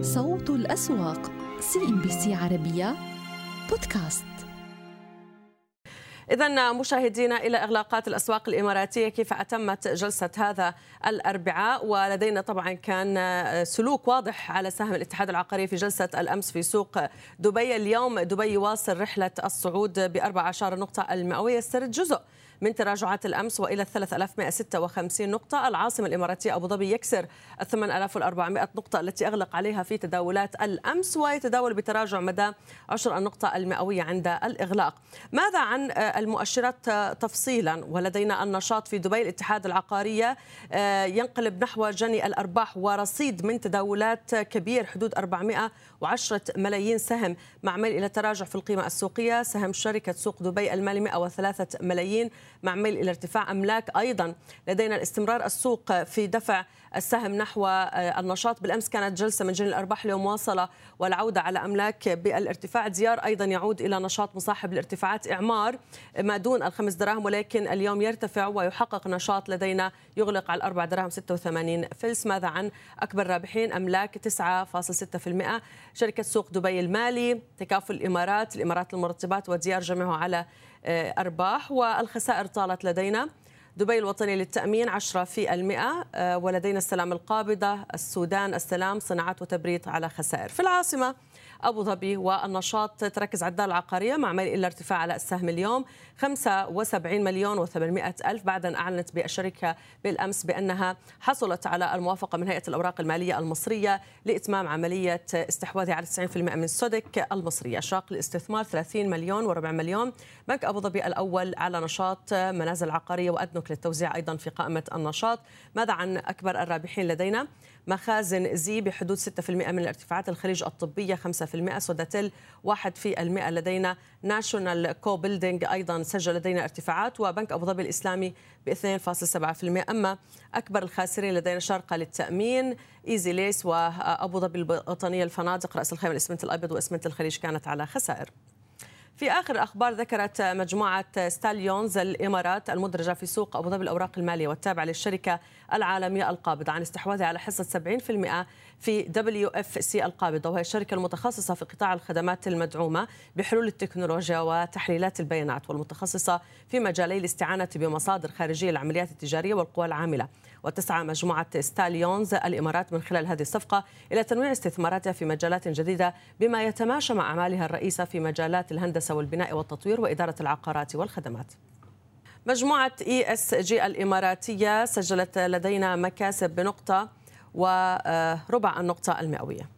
صوت الأسواق CNBC عربية بودكاست. إذا مشاهدينا إلى إغلاقات الأسواق الإماراتية كيف أتمت جلسة هذا الأربعاء؟ ولدينا طبعا كان سلوك واضح على سهم الاتحاد العقاري في جلسة الأمس في سوق دبي. اليوم دبي يواصل رحلة الصعود بأربع عشر نقطة المئوية. يسترد جزء من تراجعات الأمس وإلى 3156 نقطة. العاصمة الإماراتية أبو ظبي يكسر 8400 نقطة التي أغلق عليها في تداولات الأمس ويتداول بتراجع مدى 10 النقطة المئوية عند الإغلاق. ماذا عن المؤشرات تفصيلا؟ ولدينا النشاط في دبي. الاتحاد العقارية ينقلب نحو جني الأرباح ورصيد من تداولات كبير حدود 410 ملايين سهم مع ميل إلى تراجع في القيمة السوقية. سهم شركة سوق دبي المالي 103 ملايين مع ميل إلى ارتفاع أملاك. أيضا لدينا الاستمرار السوق في دفع السهم نحو النشاط. بالأمس كانت جلسة من جني الأرباح اليوم واصلة والعودة على أملاك بالارتفاع. ديار أيضا يعود إلى نشاط مصاحب الارتفاعات. إعمار ما دون الخمس دراهم ولكن اليوم يرتفع ويحقق نشاط لدينا يغلق على الأربع دراهم 86 فلس. ماذا عن أكبر رابحين؟ أملاك 9.6% شركة سوق دبي المالي تكافل الإمارات الإمارات المرتبات وديار جميعه على أرباح. والخسائر طالت لدينا. دبي الوطني للتأمين 10 في المئة. ولدينا السلام القابضة السودان السلام صناعات وتبريد على خسائر. في العاصمة أبو ظبي والنشاط تركز عدال العقارية مع ميل إلى ارتفاع على السهم اليوم 75 مليون و800 ألف بعد أن أعلنت بالشركة بالأمس بأنها حصلت على الموافقة من هيئة الأوراق المالية المصرية لإتمام عملية استحواذها على 90% من سودك المصرية. أشراق الاستثمار 30 مليون وربع مليون. بنك أبو ظبي الأول على نشاط منازل عقارية وأدنوك للتوزيع أيضا في قائمة النشاط. ماذا عن أكبر الرابحين لدينا؟ مخازن زي بحدود 6% من الارتفاعات. الخليج الطبية 5% سوداتيل 1% لدينا ناشونال كورب بيلدينج أيضا سجل لدينا ارتفاعات وبنك أبو ظبي الإسلامي ب 2.7% أما أكبر الخاسرين لدينا شارقة للتأمين إيزي ليس وأبو ظبي الوطنية الفنادق. رأس الخيمة الإسمنت الأبيض وإسمنت الخليج كانت على خسائر. في آخر الأخبار ذكرت مجموعة ستاليونز الإمارات المدرجة في سوق أبو ظبي الأوراق المالية والتابعة للشركة العالمية القابضة عن استحواذها على حصة 70% في WFC القابضة وهي الشركة المتخصصة في قطاع الخدمات المدعومة بحلول التكنولوجيا وتحليلات البيانات والمتخصصة في مجالي الاستعانة بمصادر خارجية للعمليات التجارية والقوى العاملة. وتسعى مجموعة ستاليونز الإمارات من خلال هذه الصفقة إلى تنويع استثماراتها في مجالات جديدة بما يتماشى مع أعمالها الرئيسة في مجالات الهندسة والبناء والتطوير وإدارة العقارات والخدمات. مجموعة ESG الإماراتية سجلت لدينا مكاسب بنقطة وربع النقطة المئوية.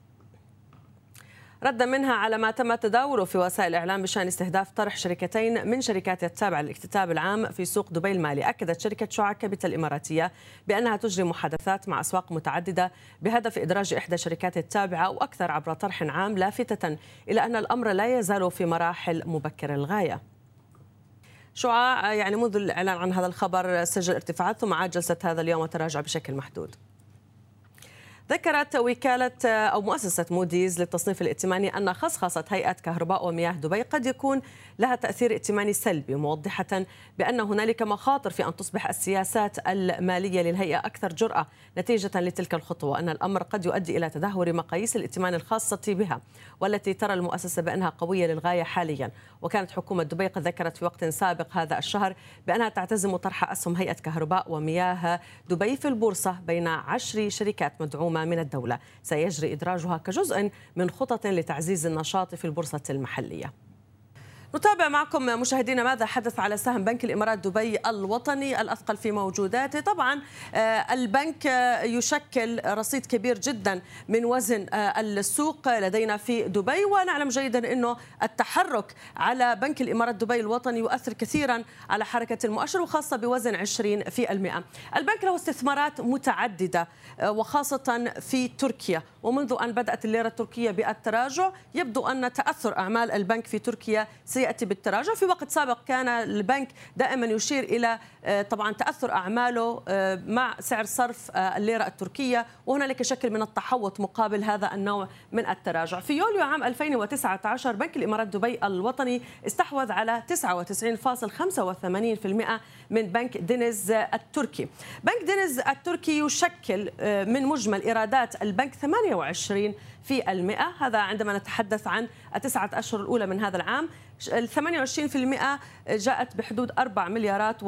ردا منها على ما تم تداوله في وسائل الإعلام بشأن استهداف طرح شركتين من شركات التابعة للاكتتاب العام في سوق دبي المالي. أكدت شركة شعاع كابيتال الإماراتية بأنها تجري محادثات مع أسواق متعددة بهدف إدراج إحدى شركات التابعة وأكثر عبر طرح عام لافتة إلى أن الأمر لا يزال في مراحل مبكرة للغاية شعاع يعني منذ الإعلان عن هذا الخبر سجل ارتفاعات ثم عاد جلسة هذا اليوم وتراجع بشكل محدود. ذكرت وكالة أو مؤسسة موديز للتصنيف الائتماني أن خصخصة هيئة كهرباء ومياه دبي قد يكون لها تأثير ائتماني سلبي موضحة بأن هنالك مخاطر في أن تصبح السياسات المالية للهيئة أكثر جرأة نتيجة لتلك الخطوة وأن الأمر قد يؤدي إلى تدهور مقاييس الائتمان الخاصة بها والتي ترى المؤسسة بأنها قوية للغاية حاليا. وكانت حكومة دبي قد ذكرت في وقت سابق هذا الشهر بأنها تعتزم طرح أسهم هيئة كهرباء ومياه دبي في البورصة بين عشر شركات مدعومة من الدولة. سيجري إدراجها كجزء من خطط لتعزيز النشاط في البورصة المحلية. نتابع معكم مشاهدينا ماذا حدث على سهم بنك الإمارات دبي الوطني الأثقل في موجوداته، طبعا البنك يشكل رصيد كبير جدا من وزن السوق لدينا في دبي. ونعلم جيدا إنه التحرك على بنك الإمارات دبي الوطني يؤثر كثيرا على حركة المؤشر وخاصة بوزن 20%. البنك له استثمارات متعددة وخاصة في تركيا. ومنذ أن بدأت الليرة التركية بالتراجع يبدو أن تأثر أعمال البنك في تركيا سيأتي بالتراجع. في وقت سابق كان البنك دائما يشير إلى طبعا تأثر أعماله مع سعر صرف الليرة التركية. وهنالك شكل من التحوط مقابل هذا النوع من التراجع. في يوليو عام 2019 بنك الإمارات دبي الوطني استحوذ على 99.85% من بنك دينيز التركي. بنك دينيز التركي يشكل من مجمل إيرادات البنك 28 في المئة. هذا عندما نتحدث عن التسعة أشهر الأولى من هذا العام. ال 28% جاءت بحدود 4 مليارات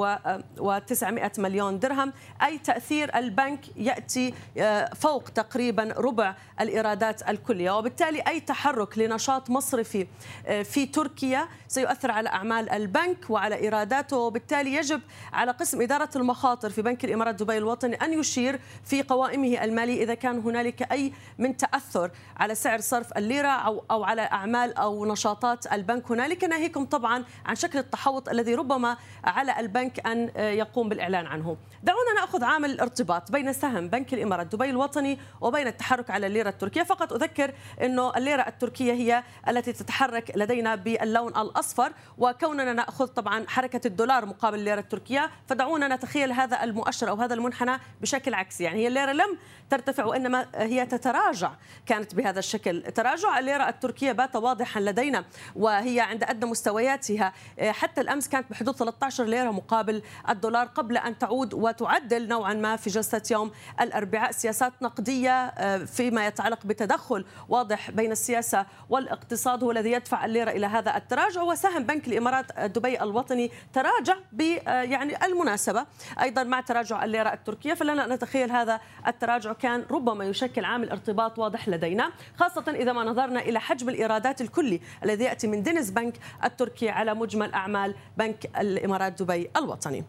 و900 مليون درهم. أي تأثير البنك يأتي آه، فوق تقريبا ربع الإيرادات الكلية. وبالتالي أي تحرك لنشاط مصرفي آه، في تركيا سيؤثر على أعمال البنك وعلى إيراداته. وبالتالي يجب على قسم إدارة المخاطر في بنك الإمارات دبي الوطني أن يشير في قوائمه المالية إذا كان هنالك أي من تأثر على سعر صرف الليرة أو, على أعمال أو نشاطات البنك. هنالك ناهيكم طبعا عن شكل التحوط الذي ربما على البنك أن يقوم بالإعلان عنه. دعونا نأخذ عامل الارتباط بين سهم بنك الإمارات دبي الوطني وبين التحرك على الليرة التركية. فقط أذكر أنه الليرة التركية هي التي تتحرك لدينا باللون الأصفر وكوننا نأخذ طبعا حركة الدولار مقابل الليرة التركية فدعونا نتخيل هذا المؤشر أو هذا المنحنى بشكل عكسي. يعني هي الليرة لم ترتفع وإنما هي تتراجع كانت بهذا الشكل تراجع. الليرة التركية بات واضحا لدينا وهي عند أدنى مستوياتها. حتى الأمس كانت بحدود 13 ليرة مقابل الدولار قبل أن تعود وتعدل نوعا ما في جلسة يوم الأربعاء. سياسات نقدية فيما يتعلق بتدخل واضح بين السياسة والاقتصاد هو الذي يدفع الليرة إلى هذا التراجع. وسهم بنك الإمارات دبي الوطني تراجع ب يعني المناسبة. أيضا مع تراجع الليرة التركية فلنا نتخيل هذا التراجع كان ربما يشكل عامل ارتباط واضح لدينا خاصة إذا ما نظرنا إلى حجم الإيرادات الكلي الذي يأتي من دينيس بنك التركي على مجمل أعمال بنك الإمارات دبي الوطني.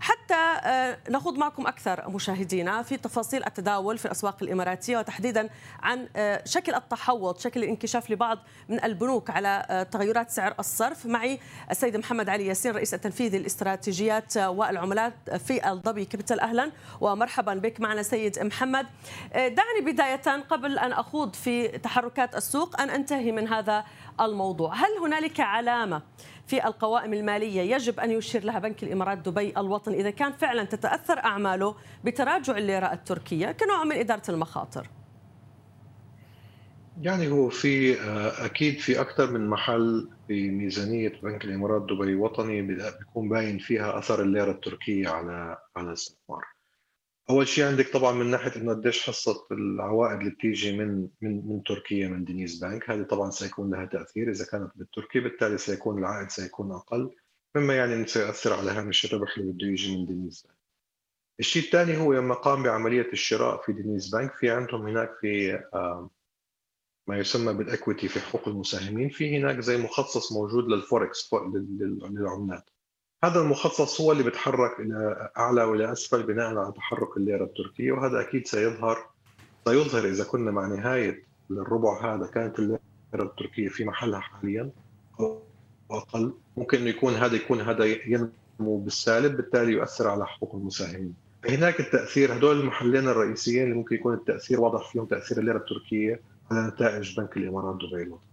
حتى آه، نخوض معكم أكثر مشاهدينا في تفاصيل التداول في الأسواق الإماراتية وتحديدا عن آه، شكل التحوط شكل الانكشاف لبعض من البنوك على آه، تغيرات سعر الصرف. معي السيد محمد علي ياسين رئيس التنفيذي الاستراتيجيات والعملات في الضبي كابيتال أهلا. ومرحبا بك معنا سيد محمد. دعني بداية قبل أن أخوض في تحركات السوق أن أنتهي من هذا الموضوع. هل هنالك علامة في القوائم المالية يجب أن يشير لها بنك الإمارات دبي الوطني إذا كان فعلا تتأثر أعماله بتراجع الليرة التركية كنوع من إدارة المخاطر يعني هو في آه، أكيد في أكثر من محل في ميزانيه بنك الإمارات دبي الوطني بيكون باين فيها أثر الليرة التركية على على الاستثمار. أول شيء عندك طبعا من ناحية إنه قديش حصه العوائد اللي بتيجي من من من تركيا من دينيز بانك. هذه طبعا سيكون لها تأثير. إذا كانت بالتركي بالتالي سيكون العائد سيكون أقل مما يعني إنه سيؤثر على هامش الربح اللي بده يجي من دينيز بانك. الشيء الثاني هو لما قام بعملية الشراء في دينيز بانك في عندهم هناك في ما يسمى بال equity في حقوق المساهمين. في هناك زي مخصص موجود للفوركس للعملات. هذا المخصص هو اللي بيتحرك إلى أعلى وإلى أسفل بناء على تحرك الليرة التركية وهذا أكيد سيظهر سيظهر إذا كنا مع نهاية الربع هذا كانت الليرة التركية في محلها حاليا أو أقل. ممكن إنه يكون هذا يكون هذا ينمو بالسالب بالتالي يؤثر على حقوق المساهمين. هناك التأثير هدول المحلين الرئيسيين اللي ممكن يكون التأثير واضح فيهم تأثير الليرة التركية على نتائج بنك الإمارات دبي الوطني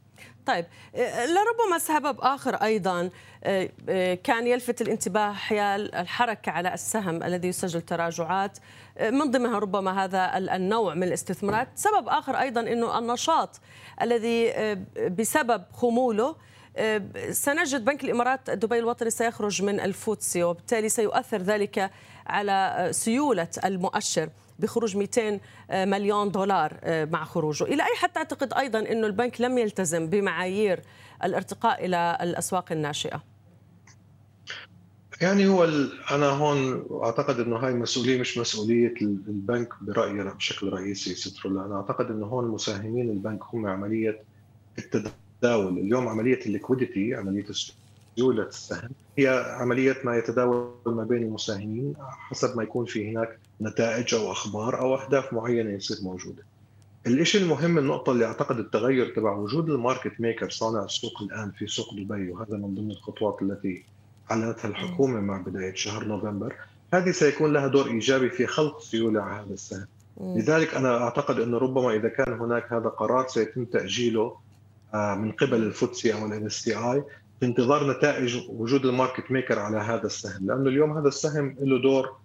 طيب آه، لربما سبب آخر أيضا آه، آه، كان يلفت الانتباه حيال الحركة على السهم الذي يسجل تراجعات. من ضمنها ربما هذا النوع من الاستثمارات. سبب آخر أيضا أنه النشاط الذي بسبب خموله سنجد بنك الإمارات دبي الوطني سيخرج من الفوتسي وبالتالي سيؤثر ذلك على سيولة المؤشر بخروج 200 آه، مليون دولار آه، مع خروجه. إلى أي حد تعتقد أيضا أنه البنك لم يلتزم بمعايير الارتقاء إلى الأسواق الناشئة؟ يعني هو أنا هون أعتقد إنه هاي مسؤولية مش مسؤولية البنك برأيي بشكل رئيسي سترو أنا أعتقد إنه هون مساهمين البنك هم عملية التداول اليوم عملية ال liquidity عملية سيوله السهم هي عملية ما يتداول ما بين المساهمين حسب ما يكون في هناك نتائج أو أخبار أو أهداف معينة يصير موجودة. الشيء المهم النقطة اللي أعتقد التغير تبع وجود ال market maker صانع السوق الآن في سوق دبي وهذا من ضمن الخطوات التي اعلنتها الحكومة مع بداية شهر نوفمبر هذه سيكون لها دور إيجابي في خلق سيولة على هذا السهم. لذلك أنا أعتقد انه ربما إذا كان هناك هذا قرار سيتم تأجيله من قبل الفوتسي أو ال MSCI في انتظار نتائج وجود ال market maker على هذا السهم لأنه اليوم هذا السهم له دور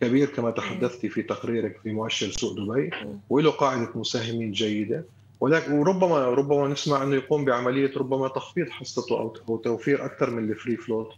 كبير كما تحدثتي في تقريرك في مؤشر سوق دبي وله قاعدة مساهمين جيدة. ولكن وربما ربما نسمع أنه يقوم بعملية ربما تخفيض حصته أو توفير أكثر من الفري فلوت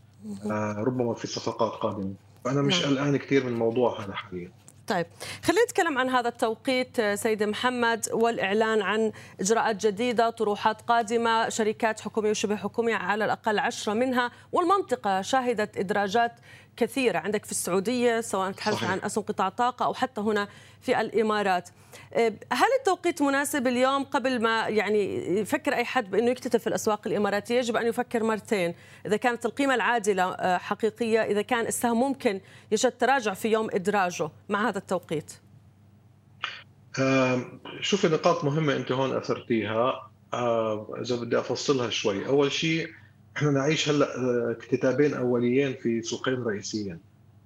آه ربما في صفقات قادمة. فأنا مش نعم. قلقان كثير من الموضوع هذا حاليا. طيب خلينا نتكلم عن هذا التوقيت سيدي محمد والإعلان عن إجراءات جديدة طروحات قادمة شركات حكومية وشبه حكومية على الأقل عشرة منها والمنطقة شهدت إدراجات كثيرة عندك في السعودية سواء نتحدث عن أسهم قطاع الطاقة أو حتى هنا في الإمارات. أه، هل التوقيت مناسب اليوم قبل ما يعني يفكر أي حد بأنه يكتتب في الأسواق الإماراتية؟ يجب أن يفكر مرتين. إذا كانت القيمة العادلة أه، حقيقية إذا كان السهم ممكن يشهد تراجع في يوم إدراجه. مع هذا التوقيت. أه، شوفي نقاط مهمة أنت هون أثرتيها. إذا بدي أفصلها شوي. أول شيء إحنا نعيش هلأ آه، اكتتابين أوليين في سوقين رئيسيين.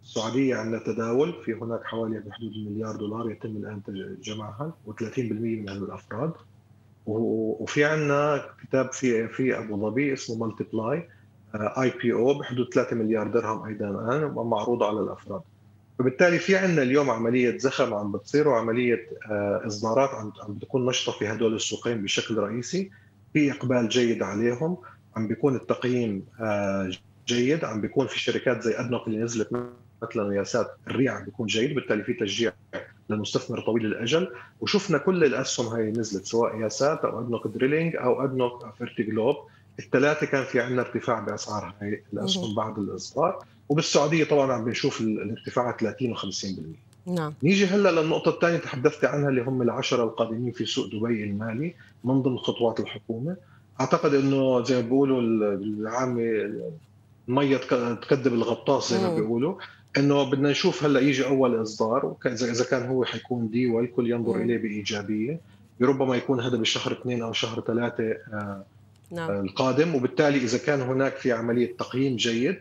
السعودية عندنا تداول في هناك حوالي بحدود المليار دولار يتم الآن جمعها و30% من الأفراد. وفي عندنا اكتتاب في في أبو ظبي اسمه مالتيبلاي IPO بحدود 3 مليار درهم أيضا الآن ومعروض على الأفراد. فبالتالي في عندنا اليوم عملية زخم عم بتصير وعملية آه، إصدارات عم بتكون نشطة في هدول السوقين بشكل رئيسي في إقبال جيد عليهم. عم بيكون التقييم آه، جيد. عم بيكون في شركات زي ادنوك اللي نزلت مثلا ياسات الريع عم بيكون جيد بالتالي في تشجيع للمستثمر طويل الأجل. وشفنا كل الأسهم هاي نزلت سواء ياسات أو ادنوك دريلينج أو ادنوك فيرتيجلوب. الثلاثة كان في عندنا ارتفاع بأسعار هاي الأسهم بعد الإصدار. وبالسعودية طبعا عم بنشوف الارتفاع 30 و50% نعم. نيجي هلأ للنقطة الثانية تحدثت عنها اللي هم العشرة القادمين في سوق دبي المالي من ضمن خطوات الحكومة. أعتقد إنه زي ما بيقولوا بالعامه المية تكذب الغطاس زي ما بيقولوا. إنه بدنا نشوف هلأ يجي أول إصدار اذا كان هو حيكون دي والكل ينظر إليه بإيجابية. ربما يكون هذا بشهر اثنين أو شهر ثلاثة آه، نعم. القادم. وبالتالي إذا كان هناك في عملية تقييم جيد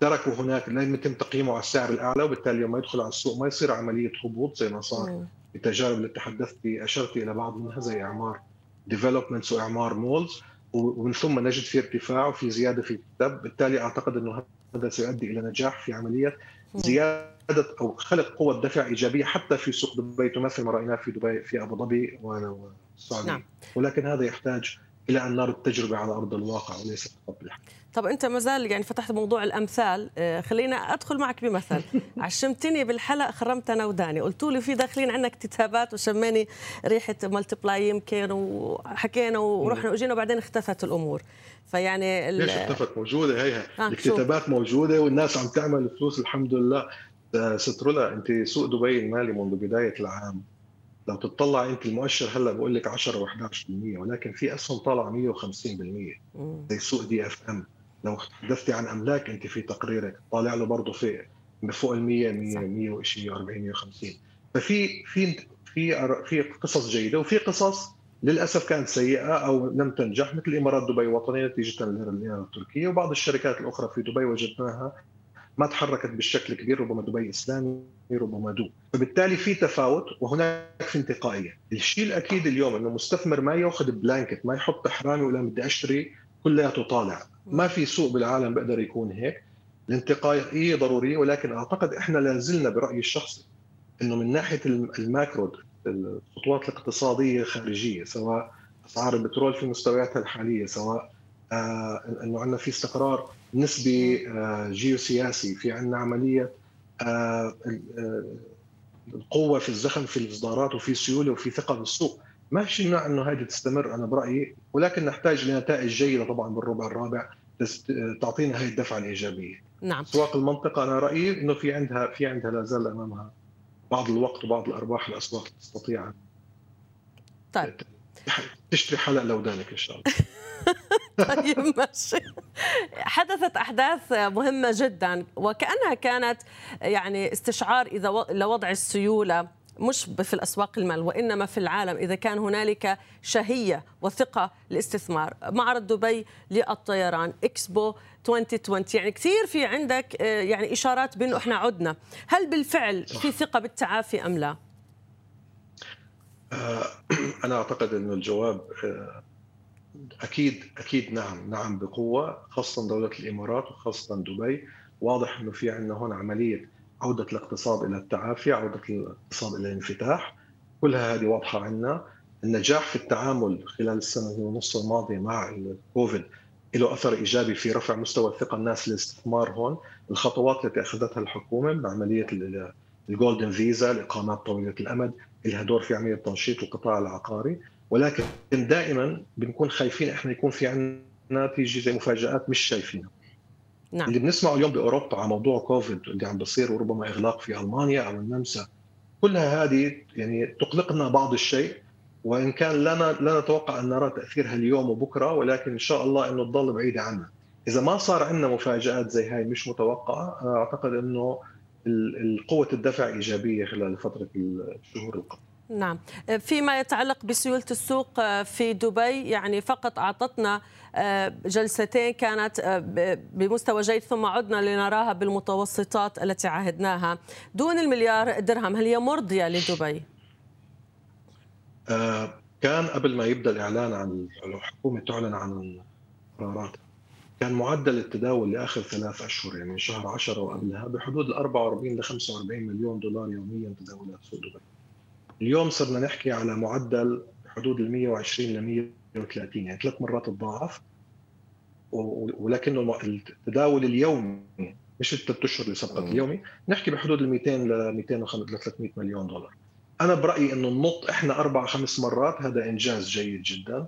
تركوا هناك لم يتم تقييمه على السعر الأعلى وبالتالي لما يدخل على السوق ما يصير عملية هبوط زي ما صار بالتجارب اللي تحدثت أشرت إلى بعض منها زي إعمار Developments وإعمار Malls ومن ثم نجد في ارتفاع وفي زيادة في الاكتتاب بالتالي أعتقد أنه هذا سيؤدي إلى نجاح في عملية زيادة أو خلق قوة دفع إيجابية حتى في سوق دبي. تمثل ما رأيناه في دبي في أبو ظبي والسعوديه نعم. ولكن هذا يحتاج إلى أن نرى التجربة على أرض الواقع وليس فقط بالحكي طب أنت ما زال يعني فتحت موضوع الأمثال آه، خلينا أدخل معك بمثل. عشمتني بالحلق خرمت أنا وداني. قلت لي في داخلين عندنا اكتتابات وشماني ريحة ملتبلاي يمكن وحكينا ورحنا واجينا وبعدين اختفت الأمور. فيعني ليش اختفت؟ موجودة هيها آه الكتابات موجودة والناس عم تعمل فلوس الحمد لله. آه، سترولا أنت سوق دبي المالي منذ بداية العام. لو تطلع انت المؤشر هلا بقول لك 10 و11% ولكن في اسهم طالعة 150% زي سوق دي إف إم. لو تحدثتي عن أملاك انت في تقريرك طالع له برضه في فوق ال 100 100 100 وشيء 40 150 ففي في في في قصص جيدة وفي قصص للأسف كانت سيئة أو لم تنجح مثل الإمارات دبي الوطني نتيجة للليره التركية وبعض الشركات الأخرى في دبي وجدناها ما تحركت بالشكل كبير ربما دبي إسلامي ربما دو. فبالتالي في تفاوت وهناك في انتقائية. الشيء الأكيد اليوم إنه مستثمر ما يأخذ blanket ما يحط حرام ويقول بدي أشتري كلياته طالع ما في سوق بالعالم بيقدر يكون هيك. الانتقائية ضرورية ولكن أعتقد إحنا لا زلنا برأيي الشخصي إنه من ناحية الماكرو الخطوات الاقتصادية الخارجيه سواء أسعار البترول في مستوياتها الحالية سواء إنه عندنا في استقرار نسبي آه جيوسياسي في عندنا عملية آه, آه، القوة في الزخم في الإصدارات وفي سيولة وفي ثقة بالسوق. ما في إنه هذه تستمر أنا برأيي. ولكن نحتاج لنتائج جيدة طبعا بالربع الرابع تعطينا هذه الدفعة الإيجابية. نعم. اسواق المنطقة أنا رأيي إنه في عندها في عندها لا زال أمامها بعض الوقت وبعض الأرباح الأسواق تستطيع. طيب. تشتري حلق لودانك إن شاء الله. طيب ماشي. حدثت أحداث مهمة جدا وكأنها كانت يعني استشعار إذا لوضع السيولة مش في الأسواق المال وإنما في العالم إذا كان هنالك شهية وثقة للاستثمار معرض دبي للطيران إكسبو 2020 يعني كثير في عندك آه، يعني إشارات بأنه إحنا عدنا. هل بالفعل في ثقة بالتعافي أم لا؟ آه، أنا أعتقد أنه الجواب أكيد أكيد نعم نعم بقوة خاصة دولة الإمارات وخاصة دبي. واضح أنه في عندنا هون عملية عودة الاقتصاد إلى التعافي، عودة الاقتصاد إلى الانفتاح، كلها هذه واضحة عندنا، النجاح في التعامل خلال السنة ونص الماضية مع الكوفيد له أثر إيجابي في رفع مستوى الثقه الناس للاستثمار هون، الخطوات التي أخذتها الحكومة من عملية الجولدن فيزا الإقامات طويلة الأمد لها دور في عملية تنشيط القطاع العقاري. ولكن دائما بنكون خايفين إحنا يكون في عندنا تيجي زي مفاجآت مش شايفينها نعم. اللي بنسمعه اليوم بأوروبا على موضوع كوفيد اللي عم بصير وربما إغلاق في ألمانيا أو النمسا كلها هذه يعني تقلقنا بعض الشيء وإن كان لا لا نتوقع أن نرى تأثيرها اليوم وبكرة ولكن إن شاء الله إنه تضل بعيده عنا. إذا ما صار عندنا مفاجآت زي هاي مش متوقعة أعتقد إنه قوه الدفع إيجابية خلال فترة الشهور القادمة. نعم فيما يتعلق بسيولة السوق في دبي يعني فقط أعطتنا آه، جلستين كانت آه، بمستوى جيد ثم عدنا لنراها بالمتوسطات التي عهدناها دون المليار درهم هل هي مرضية لدبي؟ آه، كان قبل ما يبدأ الإعلان عن الحكومة تعلن عن القرارات كان معدل التداول لآخر ثلاث أشهر يعني شهر 10 وقبلها بحدود ال 44 ل 45 مليون دولار يوميا تداولات سوق دبي. اليوم صرنا نحكي على معدل بحدود ال 120 ل 130 يعني ثلاث مرات الضعف. ولكنه التداول اليومي مش الثلاث أشهر اللي سبقت اليوم بنحكي بحدود ال 200 ل 200 ل 300 مليون دولار. أنا برأيي إنه النط إحنا أربع خمس مرات هذا إنجاز جيد جدا.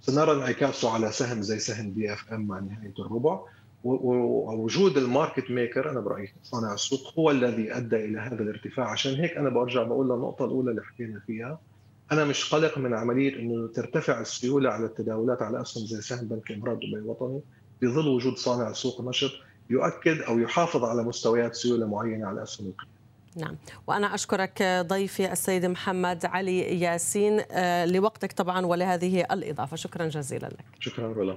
سنرى انعكاسه على سهم زي سهم DFM مع نهاية الربع. ووجود ال market maker أنا برأيي صانع السوق هو الذي أدى إلى هذا الارتفاع. عشان هيك أنا برجع بقول للنقطة الأولى اللي حكينا فيها. أنا مش قلق من عملية إنه ترتفع السيولة على التداولات على أسهم زي سهم بنك الامارات دبي الوطني بظل وجود صانع سوق نشط يؤكد أو يحافظ على مستويات سيولة معينة على أسهم القيمة. نعم. وأنا أشكرك ضيفي السيد محمد علي ياسين آه، لوقتك طبعا ولهذه الإضافة. شكرا جزيلا لك. شكرا رولا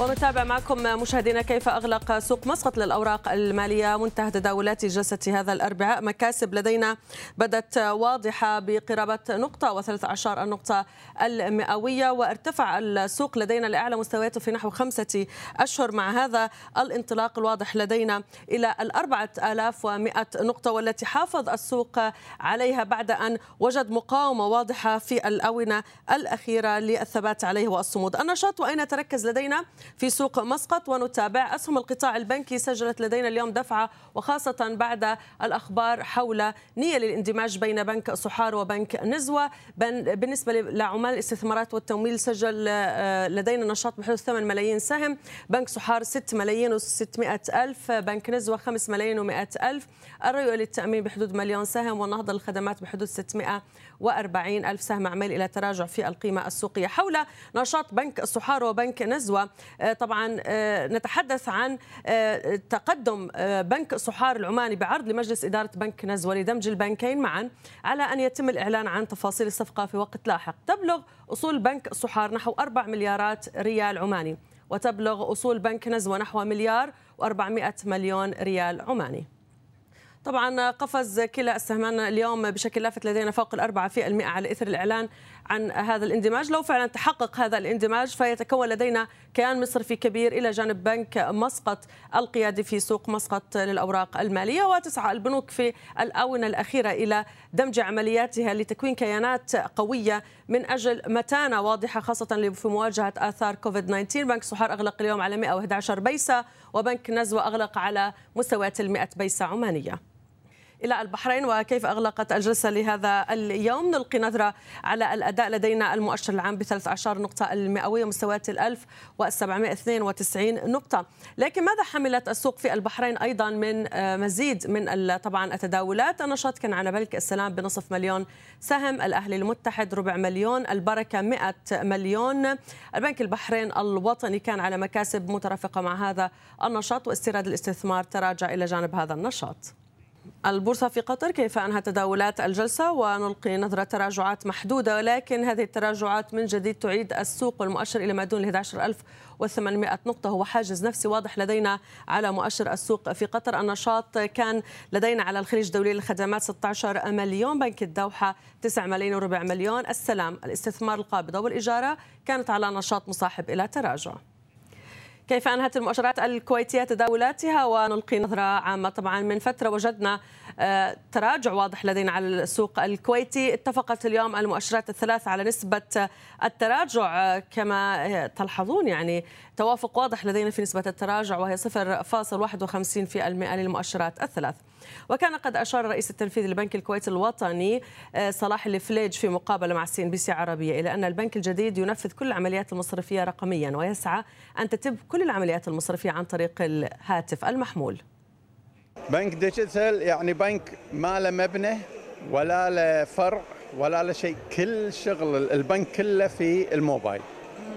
ونتابع معكم مشاهدينا كيف أغلق سوق مسقط للأوراق المالية منتهى تداولات جلسة هذا الأربعاء. مكاسب لدينا بدت واضحة بقرابة نقطة وثلاث عشر النقطة المئوية وارتفع السوق لدينا لأعلى مستوياته في نحو خمسة أشهر. مع هذا الانطلاق الواضح لدينا إلى الأربعة آلاف ومئة نقطة والتي حافظ السوق عليها بعد أن وجد مقاومة واضحة في الأونة الأخيرة للثبات عليه والصمود. النشاط وأين تركز لدينا؟ في سوق مسقط ونتابع أسهم القطاع البنكي سجلت لدينا اليوم دفعة وخاصة بعد الأخبار حول نية للاندماج بين بنك صحار وبنك نزوة. بالنسبة لعمال الاستثمارات والتمويل سجل آه، لدينا نشاط بحدود 8 ملايين سهم. بنك صحار 6 ملايين و600 ألف بنك نزوة 5 ملايين و100 ألف. الريو للتأمين بحدود مليون سهم والنهضة للخدمات بحدود 640 ألف سهم عمل إلى تراجع في القيمة السوقية حول نشاط بنك الصحار وبنك نزوة. آه، طبعا آه، نتحدث عن آه، تقدم بنك صحار العماني بعرض لمجلس إدارة بنك نزوة لدمج البنكين معا على أن يتم الإعلان عن تفاصيل الصفقة في وقت لاحق. تبلغ أصول بنك صحار نحو 4 مليارات ريال عماني وتبلغ أصول بنك نزوة نحو مليار و400 مليون ريال عماني. طبعا قفز كلا السهمان اليوم بشكل لافت لدينا فوق الأربعة في المئة على إثر الإعلان عن هذا الاندماج. لو فعلا تحقق هذا الاندماج فيتكون لدينا كيان مصرفي كبير إلى جانب بنك مسقط القيادي في سوق مسقط للأوراق المالية وتسعى البنوك في الآونة الأخيرة إلى دمج عملياتها لتكوين كيانات قوية من أجل متانة واضحة خاصة في مواجهة آثار كوفيد 19 بنك صحار أغلق اليوم على 111 بيسة وبنك نزوة أغلق على مستويات ال 100 بيسة عمانية. إلى البحرين وكيف أغلقت الجلسة لهذا اليوم؟ نلقي نظرة على الأداء لدينا المؤشر العام ب 13 نقطة المئوية مستويات ال 1792 نقطة. لكن ماذا حملت السوق في البحرين أيضا من آه، مزيد من طبعا التداولات؟ النشاط كان على بنك السلام بنصف مليون سهم الأهلي المتحد ربع مليون البركة 100 مليون. البنك البحرين الوطني كان على مكاسب مترافقة مع هذا النشاط واستيراد الاستثمار تراجع إلى جانب هذا النشاط. البورصة في قطر كيف أنهت تداولات الجلسة ونلقي نظرة تراجعات محدودة ولكن هذه التراجعات من جديد تعيد السوق والمؤشر إلى ما دون 11800 نقطة. هو حاجز نفسي واضح لدينا على مؤشر السوق في قطر. النشاط كان لدينا على الخليج الدولي للخدمات 16 مليون بنك الدوحة 9 ملايين وربع مليون. السلام الاستثمار القابضة والإجارة كانت على نشاط مصاحب إلى تراجع. كيف أنهت المؤشرات الكويتية تداولاتها؟ ونلقي نظرة عامة طبعا من فترة وجدنا تراجع واضح لدينا على السوق الكويتي. اتفقت اليوم المؤشرات الثلاث على نسبة التراجع كما تلحظون يعني توافق واضح لدينا في نسبة التراجع وهي 0.51% للمؤشرات الثلاث وكان قد أشار الرئيس التنفيذي لبنك الكويت الوطني آه، صلاح الفليج في مقابلة مع CNBC عربية إلى أن البنك الجديد ينفذ كل العمليات المصرفية رقميا ويسعى أن تتم كل العمليات المصرفية عن طريق الهاتف المحمول. بنك digital يعني بنك ما له مبنى ولا له فرع ولا له شيء. كل شغل البنك كله في الموبايل.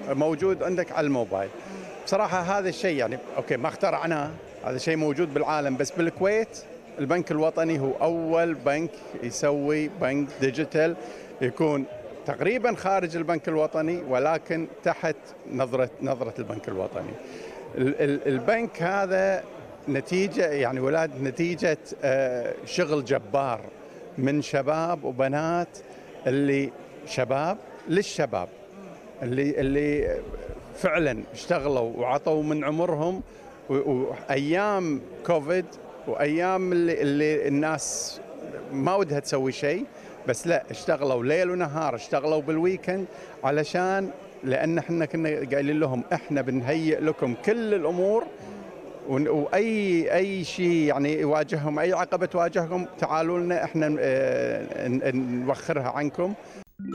موجود عندك على الموبايل. بصراحة هذا الشيء يعني okay ما اخترعناه هذا شيء موجود بالعالم بس بالكويت البنك الوطني هو أول بنك يسوي بنك digital يكون تقريبا خارج البنك الوطني ولكن تحت نظره نظرة البنك الوطني. البنك هذا نتيجه يعني ولاد نتيجة آه، شغل جبار من شباب وبنات اللي شباب للشباب اللي اللي فعلا اشتغلوا وعطوا من عمرهم وايام كوفيد وأيام اللي, اللي الناس ما ودها تسوي شيء بس لا اشتغلوا ليل ونهار اشتغلوا بالويكند علشان لأن إحنا كنا قايلين لهم إحنا بنهيئ لكم كل الأمور وأي أي شيء يعني يواجههم أي عقبة تواجههم تعالوا لنا إحنا آه، نوخرها عنكم.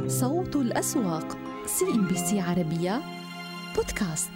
صوت الأسواق CNBC عربية بودكاست.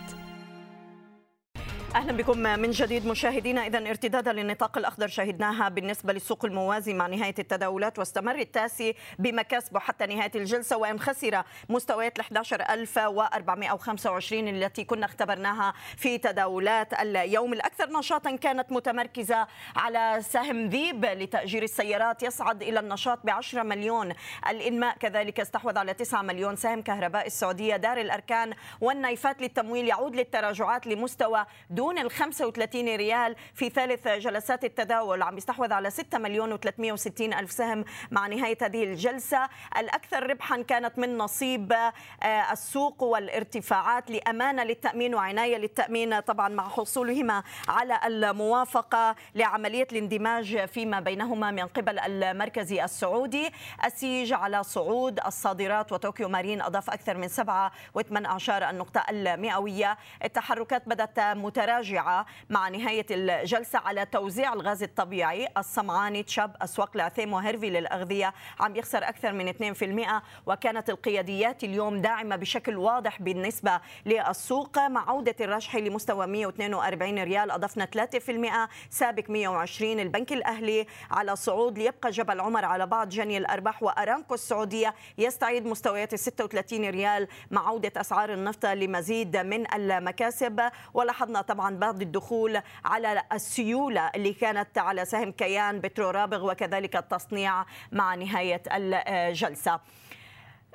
أهلا بكم من جديد مشاهدينا إذا ارتدادا للنطاق الأخضر شهدناها بالنسبة للسوق الموازي مع نهاية التداولات واستمر التاسي بمكاسبه حتى نهاية الجلسة وإن خسر مستويات ال 11425 التي كنا اختبرناها في تداولات اليوم. الأكثر نشاطا كانت متمركزة على سهم ذيب لتأجير السيارات. يصعد إلى النشاط ب 10 مليون الإنماء. كذلك استحوذ على 9 مليون سهم كهرباء السعودية. دار الأركان والنايفات للتمويل يعود للتراجعات لمستوى دون ال 35 ريال في ثالث جلسات التداول. عم يستحوذ على 6 مليون و360 ألف سهم مع نهاية هذه الجلسة. الأكثر ربحا كانت من نصيب آه، السوق والارتفاعات لأمانة للتأمين وعناية للتأمين طبعا مع حصولهما على الموافقة لعملية الاندماج فيما بينهما من قبل المركز السعودي. السيج على صعود الصادرات وطوكيو مارين أضاف أكثر من 7.8 النقطة المئوية. التحركات بدأت متراجعة راجعة مع نهاية الجلسة على توزيع الغاز الطبيعي. الصمعاني تشاب أسواق العثيم وهيرفي للأغذية عم يخسر أكثر من 2% وكانت القياديات اليوم داعمة بشكل واضح بالنسبة للسوق. مع عودة الرشح لمستوى 142 ريال أضفنا 3% سابق 120 البنك الأهلي على صعود ليبقى جبل عمر على بعض جني الأرباح وأرامكو السعودية يستعيد مستويات ال 36 ريال مع عودة أسعار النفط لمزيد من المكاسب. ولاحظنا طبعا طبعا بعد الدخول على السيولة اللي كانت على سهم كيان بترو رابغ وكذلك التصنيع مع نهاية الجلسة.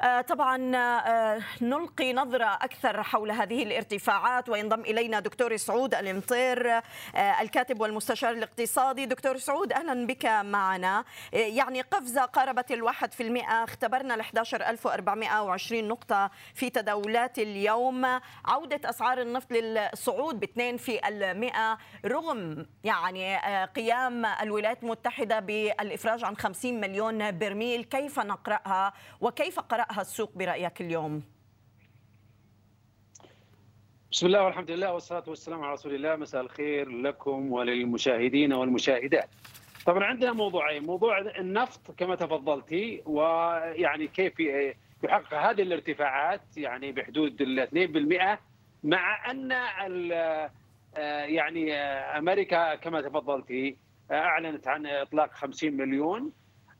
طبعا آه، نلقي نظرة أكثر حول هذه الارتفاعات وينضم إلينا دكتور سعود الامطير آه، الكاتب والمستشار الاقتصادي. دكتور سعود أهلا بك معنا. يعني قفزة قاربت الواحد في المئة اختبرنا ال 11420 نقطة في تداولات اليوم. عودة أسعار النفط للصعود باثنين في المئة رغم يعني قيام الولايات المتحدة بالإفراج عن 50 مليون برميل كيف نقرأها؟ وكيف قرأ يقرأها السوق برأيك اليوم؟ بسم الله والحمد لله والصلاة والسلام على رسول الله. مساء الخير لكم وللمشاهدين والمشاهدات. طبعا عندنا موضوعين. موضوع النفط كما تفضلتي ويعني كيف يحقق هذه الارتفاعات يعني بحدود ال 2% مع أن يعني أمريكا كما تفضلتي أعلنت عن إطلاق 50 مليون.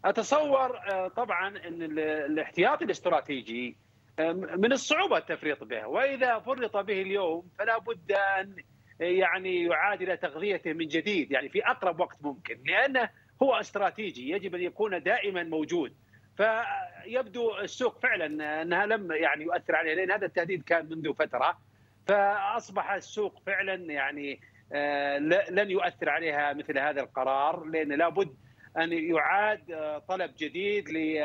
أتصور آه، طبعا إن الاحتياطي الاستراتيجي آه، من الصعوبة التفريط به. وإذا فرط به اليوم فلا بد أن يعني يعاد إلى تغذيته من جديد يعني في أقرب وقت ممكن لأنه هو استراتيجي يجب أن يكون دائما موجود. فيبدو السوق فعلا أنها لم يعني يؤثر عليه لأن هذا التهديد كان منذ فترة. فأصبح السوق فعلا يعني آه، لن يؤثر عليها مثل هذا القرار لأن لابد أن يعاد آه، طلب جديد ل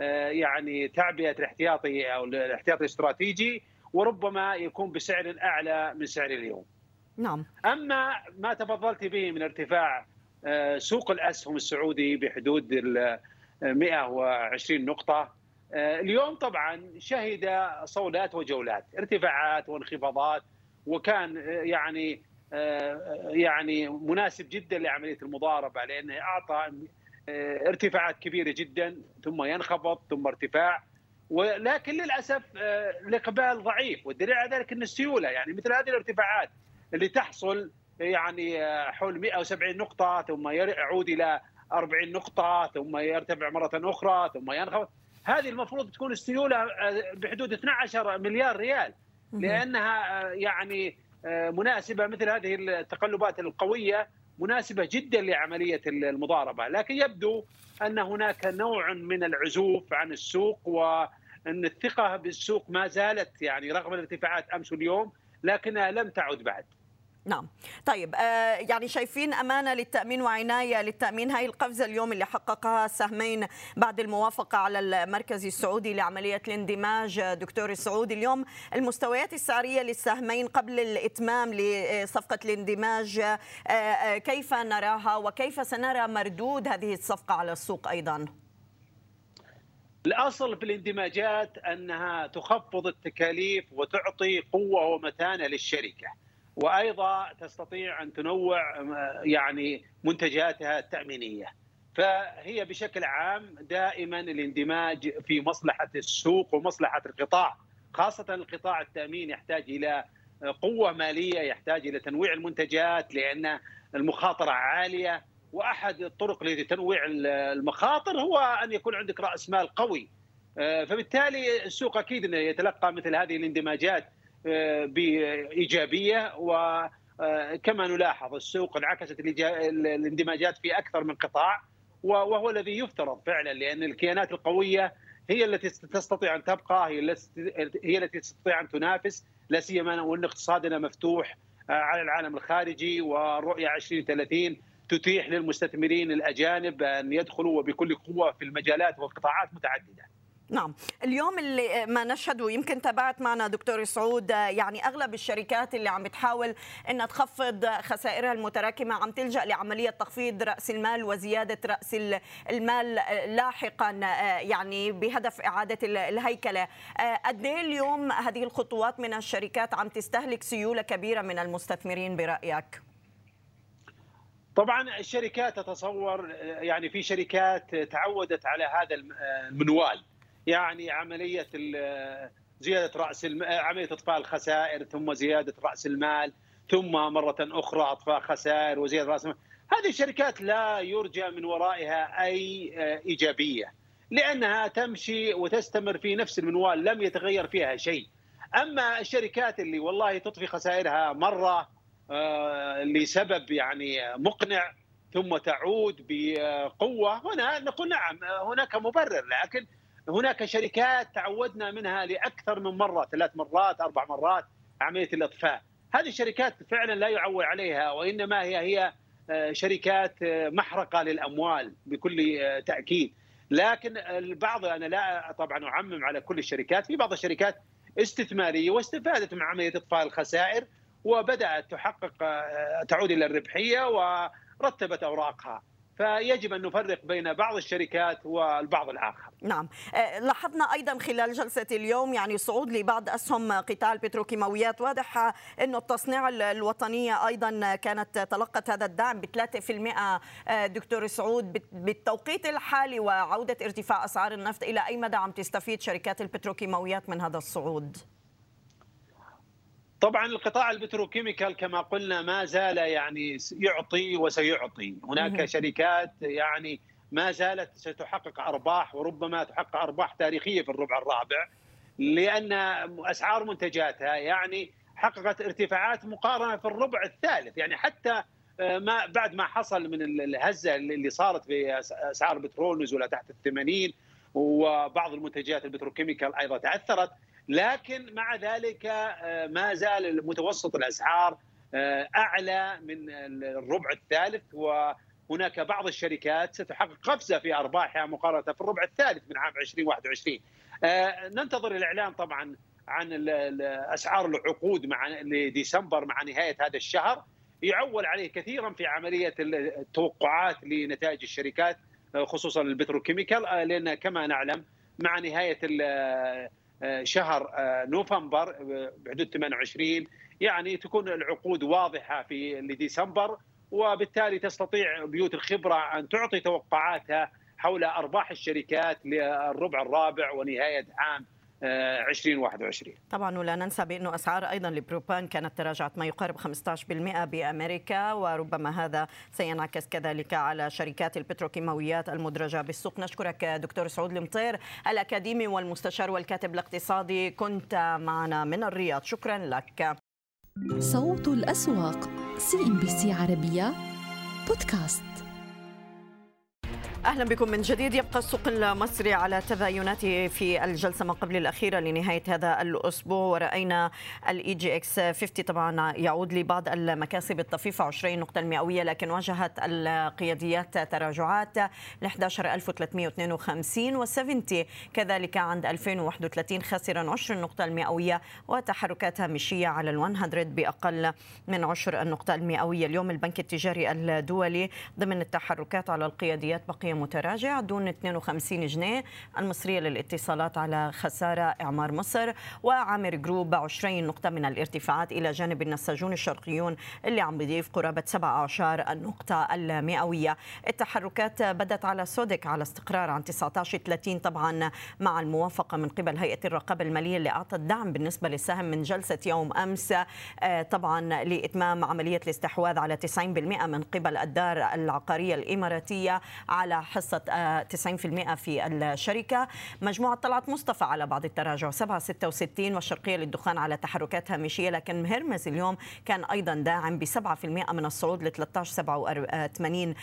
آه، يعني تعبئة الاحتياطي أو الاحتياطي الاستراتيجي وربما يكون بسعر أعلى من سعر اليوم. نعم. أما ما تفضلت به من ارتفاع سوق الأسهم السعودي بحدود ال 120 نقطة اليوم طبعا شهد صولات وجولات ارتفاعات وانخفاضات وكان يعني يعني مناسب جدا لعملية المضاربة لأنه أعطى ارتفاعات كبيرة جدا ثم ينخفض ثم ارتفاع ولكن للأسف الإقبال ضعيف والدليل على ذلك إن السيولة يعني مثل هذه الارتفاعات اللي تحصل يعني حول 170 نقطة ثم يعود إلى 40 نقطة ثم يرتفع مرة أخرى ثم ينخفض. هذه المفروض تكون السيولة بحدود 12 مليار ريال لأنها يعني مناسبة مثل هذه التقلبات القوية مناسبة جدا لعملية المضاربة، لكن يبدو أن هناك نوع من العزوف عن السوق وأن الثقة بالسوق ما زالت يعني رغم الارتفاعات أمس واليوم لكنها لم تعد بعد. نعم. طيب آه يعني شايفين أمانة للتأمين وعناية للتأمين. هاي القفزة اليوم اللي حققها السهمين بعد الموافقة على المركز السعودي لعملية الاندماج. دكتور السعودي اليوم المستويات السعرية للسهمين قبل الإتمام لصفقة الاندماج آه آه كيف نراها وكيف سنرى مردود هذه الصفقة على السوق أيضاً؟ الأصل في الاندماجات أنها تخفض التكاليف وتعطي قوة ومتانة للشركة. وأيضا تستطيع أن تنوع يعني منتجاتها التأمينية. فهي بشكل عام دائما الاندماج في مصلحة السوق ومصلحة القطاع، خاصة القطاع التأمين يحتاج إلى قوة مالية، يحتاج إلى تنويع المنتجات لأن المخاطرة عالية وأحد الطرق لتنويع المخاطر هو أن يكون عندك رأس مال قوي. فبالتالي السوق أكيد إنه يتلقى مثل هذه الاندماجات بإيجابية وكما نلاحظ السوق انعكست الاندماجات في أكثر من قطاع وهو الذي يفترض فعلا لأن الكيانات القوية هي التي تستطيع أن تبقى هي التي تستطيع أن تنافس لا سيما وان اقتصادنا مفتوح على العالم الخارجي والرؤية 2030 تتيح للمستثمرين الأجانب أن يدخلوا وبكل قوة في المجالات والقطاعات متعددة. نعم. اليوم اللي ما نشهده يمكن تابعت معنا دكتور سعود يعني أغلب الشركات اللي عم بتحاول إنها تخفض خسائرها المتراكمة عم تلجأ لعملية تخفيض رأس المال وزيادة رأس المال لاحقا يعني بهدف إعادة الهيكلة. قد اليوم هذه الخطوات من الشركات عم تستهلك سيولة كبيرة من المستثمرين برأيك؟ طبعا الشركات تتصور يعني في شركات تعودت على هذا المنوال. يعني عملية زيادة رأس عملية إطفاء الخسائر ثم زيادة رأس المال ثم مرة أخرى إطفاء خسائر وزيادة رأس المال. هذه الشركات لا يرجى من ورائها أي إيجابية لأنها تمشي وتستمر في نفس المنوال لم يتغير فيها شيء. أما الشركات اللي والله تطفي خسائرها مرة لسبب يعني مقنع ثم تعود بقوة هنا نقول نعم هناك مبرر لكن هناك شركات تعودنا منها لأكثر من مرة ثلاث مرات أربع مرات عملية الإطفاء. هذه الشركات فعلا لا يعول عليها وإنما هي هي شركات محرقة للأموال بكل تأكيد. لكن البعض أنا لا طبعا أعمم على كل الشركات في بعض الشركات استثمارية واستفادت من عملية إطفاء الخسائر وبدأت تحقق تعود إلى الربحية ورتبت أوراقها. فيجب أن نفرق بين بعض الشركات والبعض الآخر. نعم، لاحظنا أيضا خلال جلسة اليوم يعني صعود لبعض أسهم قطاع البتروكيماويات، واضح انه التصنيع الوطنيه أيضا كانت تلقت هذا الدعم ب 3% دكتور سعود بالتوقيت الحالي وعودة ارتفاع أسعار النفط إلى أي مدى عم تستفيد شركات البتروكيماويات من هذا الصعود؟ طبعا القطاع البتروكيميكال كما قلنا ما زال يعني يعطي وسيعطي هناك. شركات يعني ما زالت ستحقق أرباح وربما تحقق أرباح تاريخية في الربع الرابع لأن أسعار منتجاتها يعني حققت ارتفاعات مقارنة في الربع الثالث يعني حتى ما بعد ما حصل من الهزة اللي صارت في أسعار البترول نزولها تحت ال 80 وبعض المنتجات البتروكيميكال أيضا تعثرت لكن مع ذلك ما زال متوسط الأسعار أعلى من الربع الثالث وهناك بعض الشركات ستحقق قفزة في أرباحها مقارنة في الربع الثالث من عام 2021 ننتظر الإعلان طبعا عن أسعار العقود مع لديسمبر مع نهاية هذا الشهر. يعول عليه كثيرا في عملية التوقعات لنتائج الشركات خصوصا البتروكيميكال لأن كما نعلم مع نهاية شهر نوفمبر بحدود 28 يعني تكون العقود واضحة في لديسمبر وبالتالي تستطيع بيوت الخبرة أن تعطي توقعاتها حول أرباح الشركات للربع الرابع ونهاية عام. 2021 طبعا ولا ننسى بأنه أسعار أيضا لبروبان كانت تراجعت ما يقارب 15% بأمريكا وربما هذا سينعكس كذلك على شركات البتروكيماويات المدرجة بالسوق. نشكرك دكتور سعود المطير الأكاديمي والمستشار والكاتب الاقتصادي. كنت معنا من الرياض. شكرا لك. صوت الأسواق CNBC عربية بودكاست. أهلا بكم من جديد. يبقى السوق المصري على تبايناته في الجلسة ما قبل الأخيرة لنهاية هذا الأسبوع. ورأينا ال EGX 50 طبعا يعود لبعض المكاسب الطفيفة 20 نقطة المئوية لكن واجهت القياديات تراجعات ل 11352 و70 كذلك عند 2031 خاسرا 20 نقطة المئوية وتحركات هامشية على ال 100 بأقل من 10 النقطه المئوية. اليوم البنك التجاري الدولي ضمن التحركات على القياديات بقي متراجع دون 52 جنيه. المصرية للاتصالات على خسارة إعمار مصر وعامر جروب 20 نقطة من الارتفاعات إلى جانب النساجون الشرقيون اللي عم بيضيف قرابة 17 النقطة المئوية. التحركات بدت على سودك على استقرار عن 19 30 طبعا مع الموافقة من قبل هيئة الرقابة المالية اللي أعطت دعم بالنسبة للسهم من جلسة يوم أمس. طبعا لإتمام عملية الاستحواذ على 90% من قبل الدار العقارية الإماراتية على حصة 90% في الشركة. مجموعة طلعت مصطفى على بعض التراجع. 7.66 والشرقية للدخان على تحركات هامشية لكن هرمز اليوم كان أيضا داعم ب 7% من الصعود ل 13.87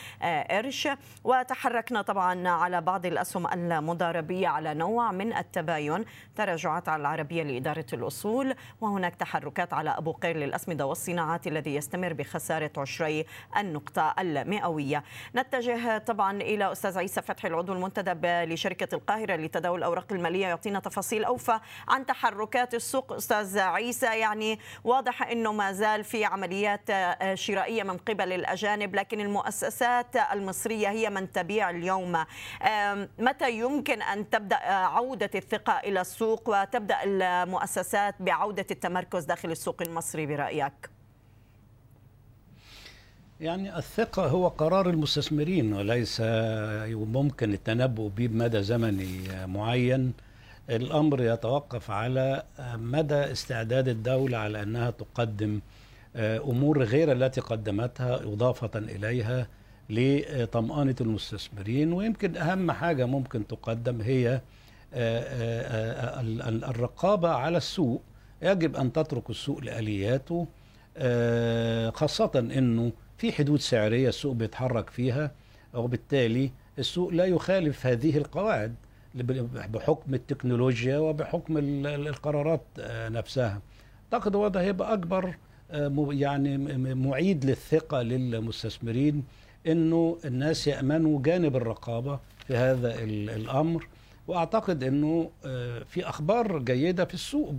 قرش. وتحركنا طبعا على بعض الأسهم المضاربية على نوع من التباين. تراجعات على العربية لإدارة الأصول. وهناك تحركات على أبو قير للأسمدة والصناعات الذي يستمر بخسارة عشري النقطة المئوية. نتجه طبعا إلى أستاذ عيسى فتحي العضو المنتدب لشركة القاهرة لتداول الأوراق المالية يعطينا تفاصيل أوفى عن تحركات السوق أستاذ عيسى يعني واضح أنه ما زال في عمليات شرائية من قبل الأجانب لكن المؤسسات المصرية هي من تبيع اليوم متى يمكن أن تبدأ عودة الثقة إلى السوق وتبدأ المؤسسات بعودة التمركز داخل السوق المصري برأيك؟ يعني الثقة هو قرار المستثمرين وليس ممكن التنبؤ به بمدى زمني معين. الأمر يتوقف على مدى استعداد الدولة على أنها تقدم أمور غير التي قدمتها إضافة إليها لطمأنة المستثمرين. ويمكن أهم حاجة ممكن تقدم هي الرقابة على السوق. يجب أن تترك السوق لآلياته خاصة أنه في حدود سعرية السوق بيتحرك فيها وبالتالي السوق لا يخالف هذه القواعد بحكم التكنولوجيا وبحكم القرارات نفسها. أعتقد هو ده هيبقى أكبر يعني معيد للثقة للمستثمرين إنه الناس يأمنوا جانب الرقابة في هذا الأمر. وأعتقد إنه في أخبار جيدة في السوق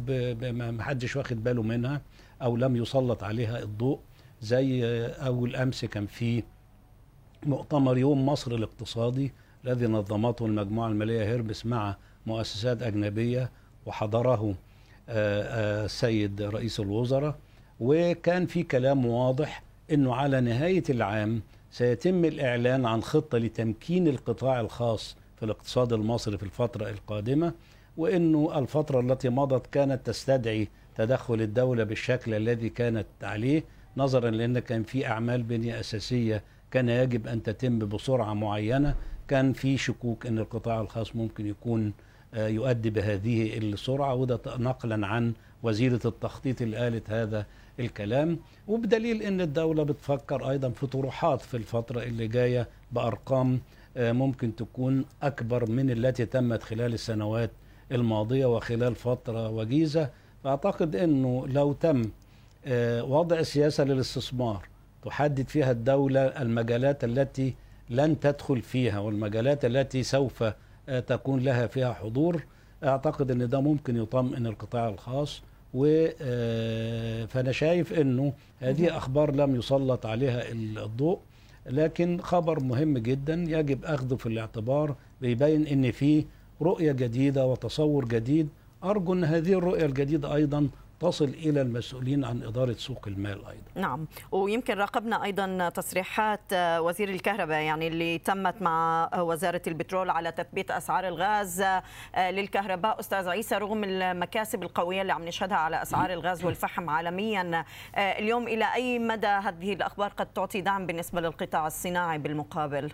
ما حدش واخد باله منها أو لم يسلط عليها الضوء. زي أول أمس كان في مؤتمر يوم مصر الاقتصادي الذي نظمته المجموعة المالية هيربس مع مؤسسات أجنبية وحضره السيد رئيس الوزراء. وكان في كلام واضح إنه على نهاية العام سيتم الإعلان عن خطة لتمكين القطاع الخاص في الاقتصاد المصري في الفترة القادمة وإنه الفترة التي مضت كانت تستدعي تدخل الدولة بالشكل الذي كانت عليه نظرا لأن كان في أعمال بنية أساسية كان يجب أن تتم بسرعة معينة كان في شكوك إن القطاع الخاص ممكن يكون يؤدي بهذه السرعة. وده نقلا عن وزيرة التخطيط اللي قالت هذا الكلام. وبدليل إن الدولة بتفكر أيضا في طروحات في الفترة اللي جاية بأرقام ممكن تكون أكبر من التي تمت خلال السنوات الماضية وخلال فترة وجيزة. فأعتقد إنه لو تم وضع سياسه للاستثمار تحدد فيها الدولة المجالات التي لن تدخل فيها والمجالات التي سوف تكون لها فيها حضور. أعتقد إن ده ممكن يطمئن القطاع الخاص و آه، فأنا شايف إنه هذه أخبار لم يسلط عليها الضوء لكن خبر مهم جدا يجب أخذه في الاعتبار بيبين إن في رؤية جديدة وتصور جديد. أرجو إن هذه الرؤية الجديدة أيضا تصل إلى المسؤولين عن إدارة سوق المال أيضا. نعم ويمكن راقبنا أيضا تصريحات وزير الكهرباء يعني اللي تمت مع وزارة البترول على تثبيت أسعار الغاز للكهرباء أستاذ عيسى رغم المكاسب القوية اللي عم نشهدها على أسعار الغاز والفحم عالميا اليوم إلى أي مدى هذه الأخبار قد تعطي دعم بالنسبة للقطاع الصناعي بالمقابل؟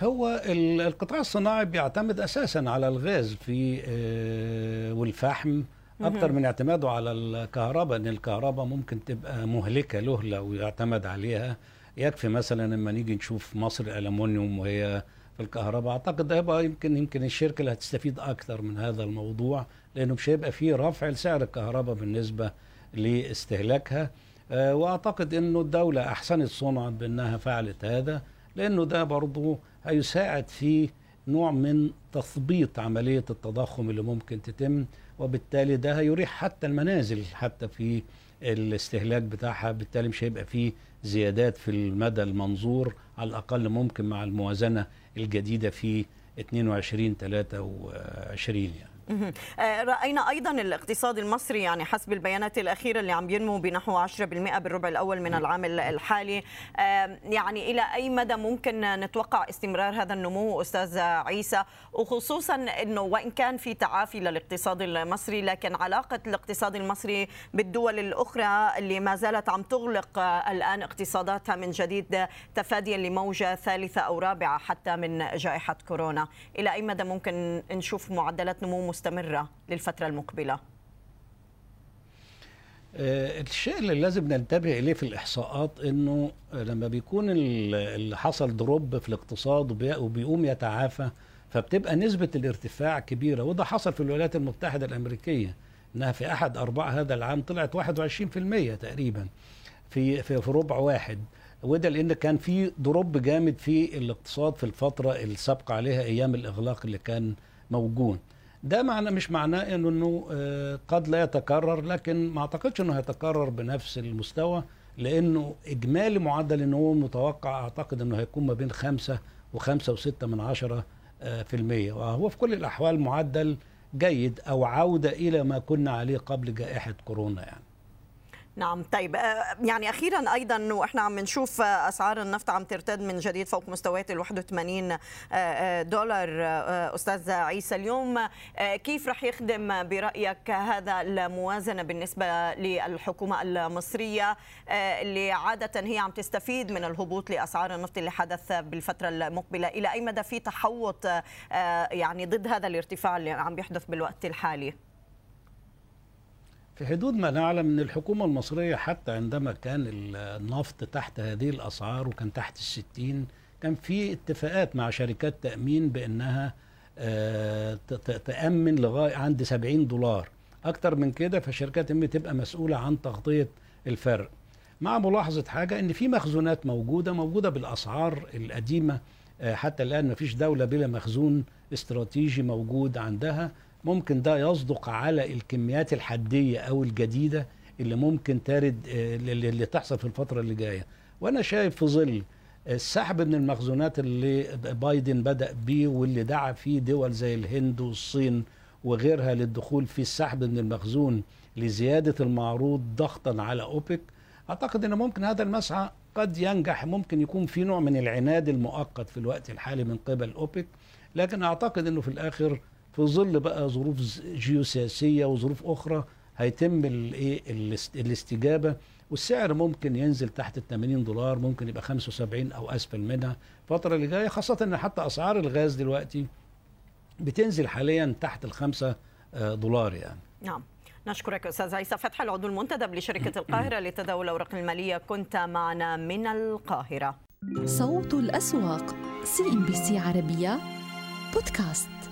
هو القطاع الصناعي بيعتمد أساسا على الغاز في آه، والفحم أكثر من اعتماده على الكهرباء إن الكهرباء ممكن تبقى مهلكة له لو يعتمد عليها. يكفي مثلا لما نيجي نشوف مصر الالومنيوم وهي في الكهرباء أعتقد هيبقى يمكن يمكن الشركة اللي هتستفيد أكثر من هذا الموضوع لأنه مش هيبقى فيه رفع لسعر الكهرباء بالنسبة لاستهلاكها. آه، وأعتقد إنه الدولة أحسنت صنعا بأنها فعلت هذا. لأنه ده برضه هيساعد في نوع من تثبيط عملية التضخم اللي ممكن تتم وبالتالي ده هيريح حتى المنازل حتى في الاستهلاك بتاعها. بالتالي مش هيبقى فيه زيادات في المدى المنظور على الأقل ممكن مع الموازنة الجديدة في 22 23 يعني. آه، رأينا أيضا الاقتصاد المصري يعني حسب البيانات الأخيرة اللي عم ينمو بنحو 10% بالربع الأول من العام الحالي. يعني إلى أي مدى ممكن نتوقع استمرار هذا النمو أستاذ عيسى؟ وخصوصا أنه وإن كان في تعافي للاقتصاد المصري لكن علاقة الاقتصاد المصري بالدول الأخرى اللي ما زالت عم تغلق الآن اقتصاداتها من جديد تفاديا لموجة ثالثة أو رابعة حتى من جائحة كورونا. إلى أي مدى ممكن نشوف معدلات نمو مستمرة للفترة المقبلة؟ آه، الشيء اللي لازم ننتبه إليه في الإحصاءات إنه لما بيكون اللي حصل دروب في الاقتصاد وبيقوم يتعافى فبتبقى نسبة الارتفاع كبيرة وده حصل في الولايات المتحدة الأمريكية إنها في أحد أرباع هذا العام طلعت 21% تقريبا في في, في ربع واحد. وده لأن كان في دروب جامد في الاقتصاد في الفترة السابقة عليها أيام الإغلاق اللي كان موجود. ده معنى مش معناه انه إنه آه، قد لا يتكرر لكن ما أعتقدش إنه هيتكرر بنفس المستوى لأنه إجمالي معدل النمو المتوقع أعتقد إنه هيكون ما بين خمسة وخمسة وستة من عشرة آه، في المية. وهو في كل الأحوال معدل جيد أو عودة إلى ما كنا عليه قبل جائحة كورونا يعني. نعم طيب آه، يعني أخيرا أيضا وإحنا عم نشوف أسعار النفط عم ترتد من جديد فوق مستويات ال 81 آه، آه، دولار أستاذ عيسى اليوم. كيف رح يخدم برأيك هذا الموازنة بالنسبة للحكومة المصرية اللي عادة هي عم تستفيد من الهبوط لأسعار النفط اللي حدث بالفترة المقبلة؟ إلى أي مدى في تحوط يعني ضد هذا الارتفاع اللي عم بيحدث بالوقت الحالي؟ في حدود ما نعلم إن الحكومة المصرية حتى عندما كان النفط تحت هذه الأسعار وكان تحت الستين كان في اتفاقات مع شركات تأمين بأنها آه، تأمن لغاية عند 70 دولار. أكتر من كده فشركات التامين تبقى مسؤولة عن تغطية الفرق. مع ملاحظة حاجة إن في مخزونات موجودة موجودة بالأسعار القديمة آه، حتى الآن ما فيش دولة بلا مخزون استراتيجي موجود عندها. ممكن ده يصدق على الكميات الحدية أو الجديدة اللي ممكن ترد آه، اللي تحصل في الفترة اللي جاية. وأنا شايف في ظل السحب من المخزونات اللي بايدن بدأ بيه واللي دعا فيه دول زي الهند والصين وغيرها للدخول في السحب من المخزون لزيادة المعروض ضغطا على أوبك أعتقد أن ممكن هذا المسعى قد ينجح. ممكن يكون في نوع من العناد المؤقت في الوقت الحالي من قبل أوبك لكن أعتقد أنه في الآخر في ظل بقى ظروف جيوسياسية وظروف أخرى هيتم الايه الاستجابة. والسعر ممكن ينزل تحت ال 80 دولار ممكن يبقى 75 أو أسفل منها. الفترة اللي جاية خاصة إن حتى أسعار الغاز دلوقتي بتنزل حاليا تحت ال 5 آه، دولار يعني. نعم. نشكرك أستاذ عيسى فتح العضو المنتدب لشركة القاهرة لتداول الاوراق المالية. كنت معنا من القاهرة. صوت الأسواق CNBC عربية بودكاست.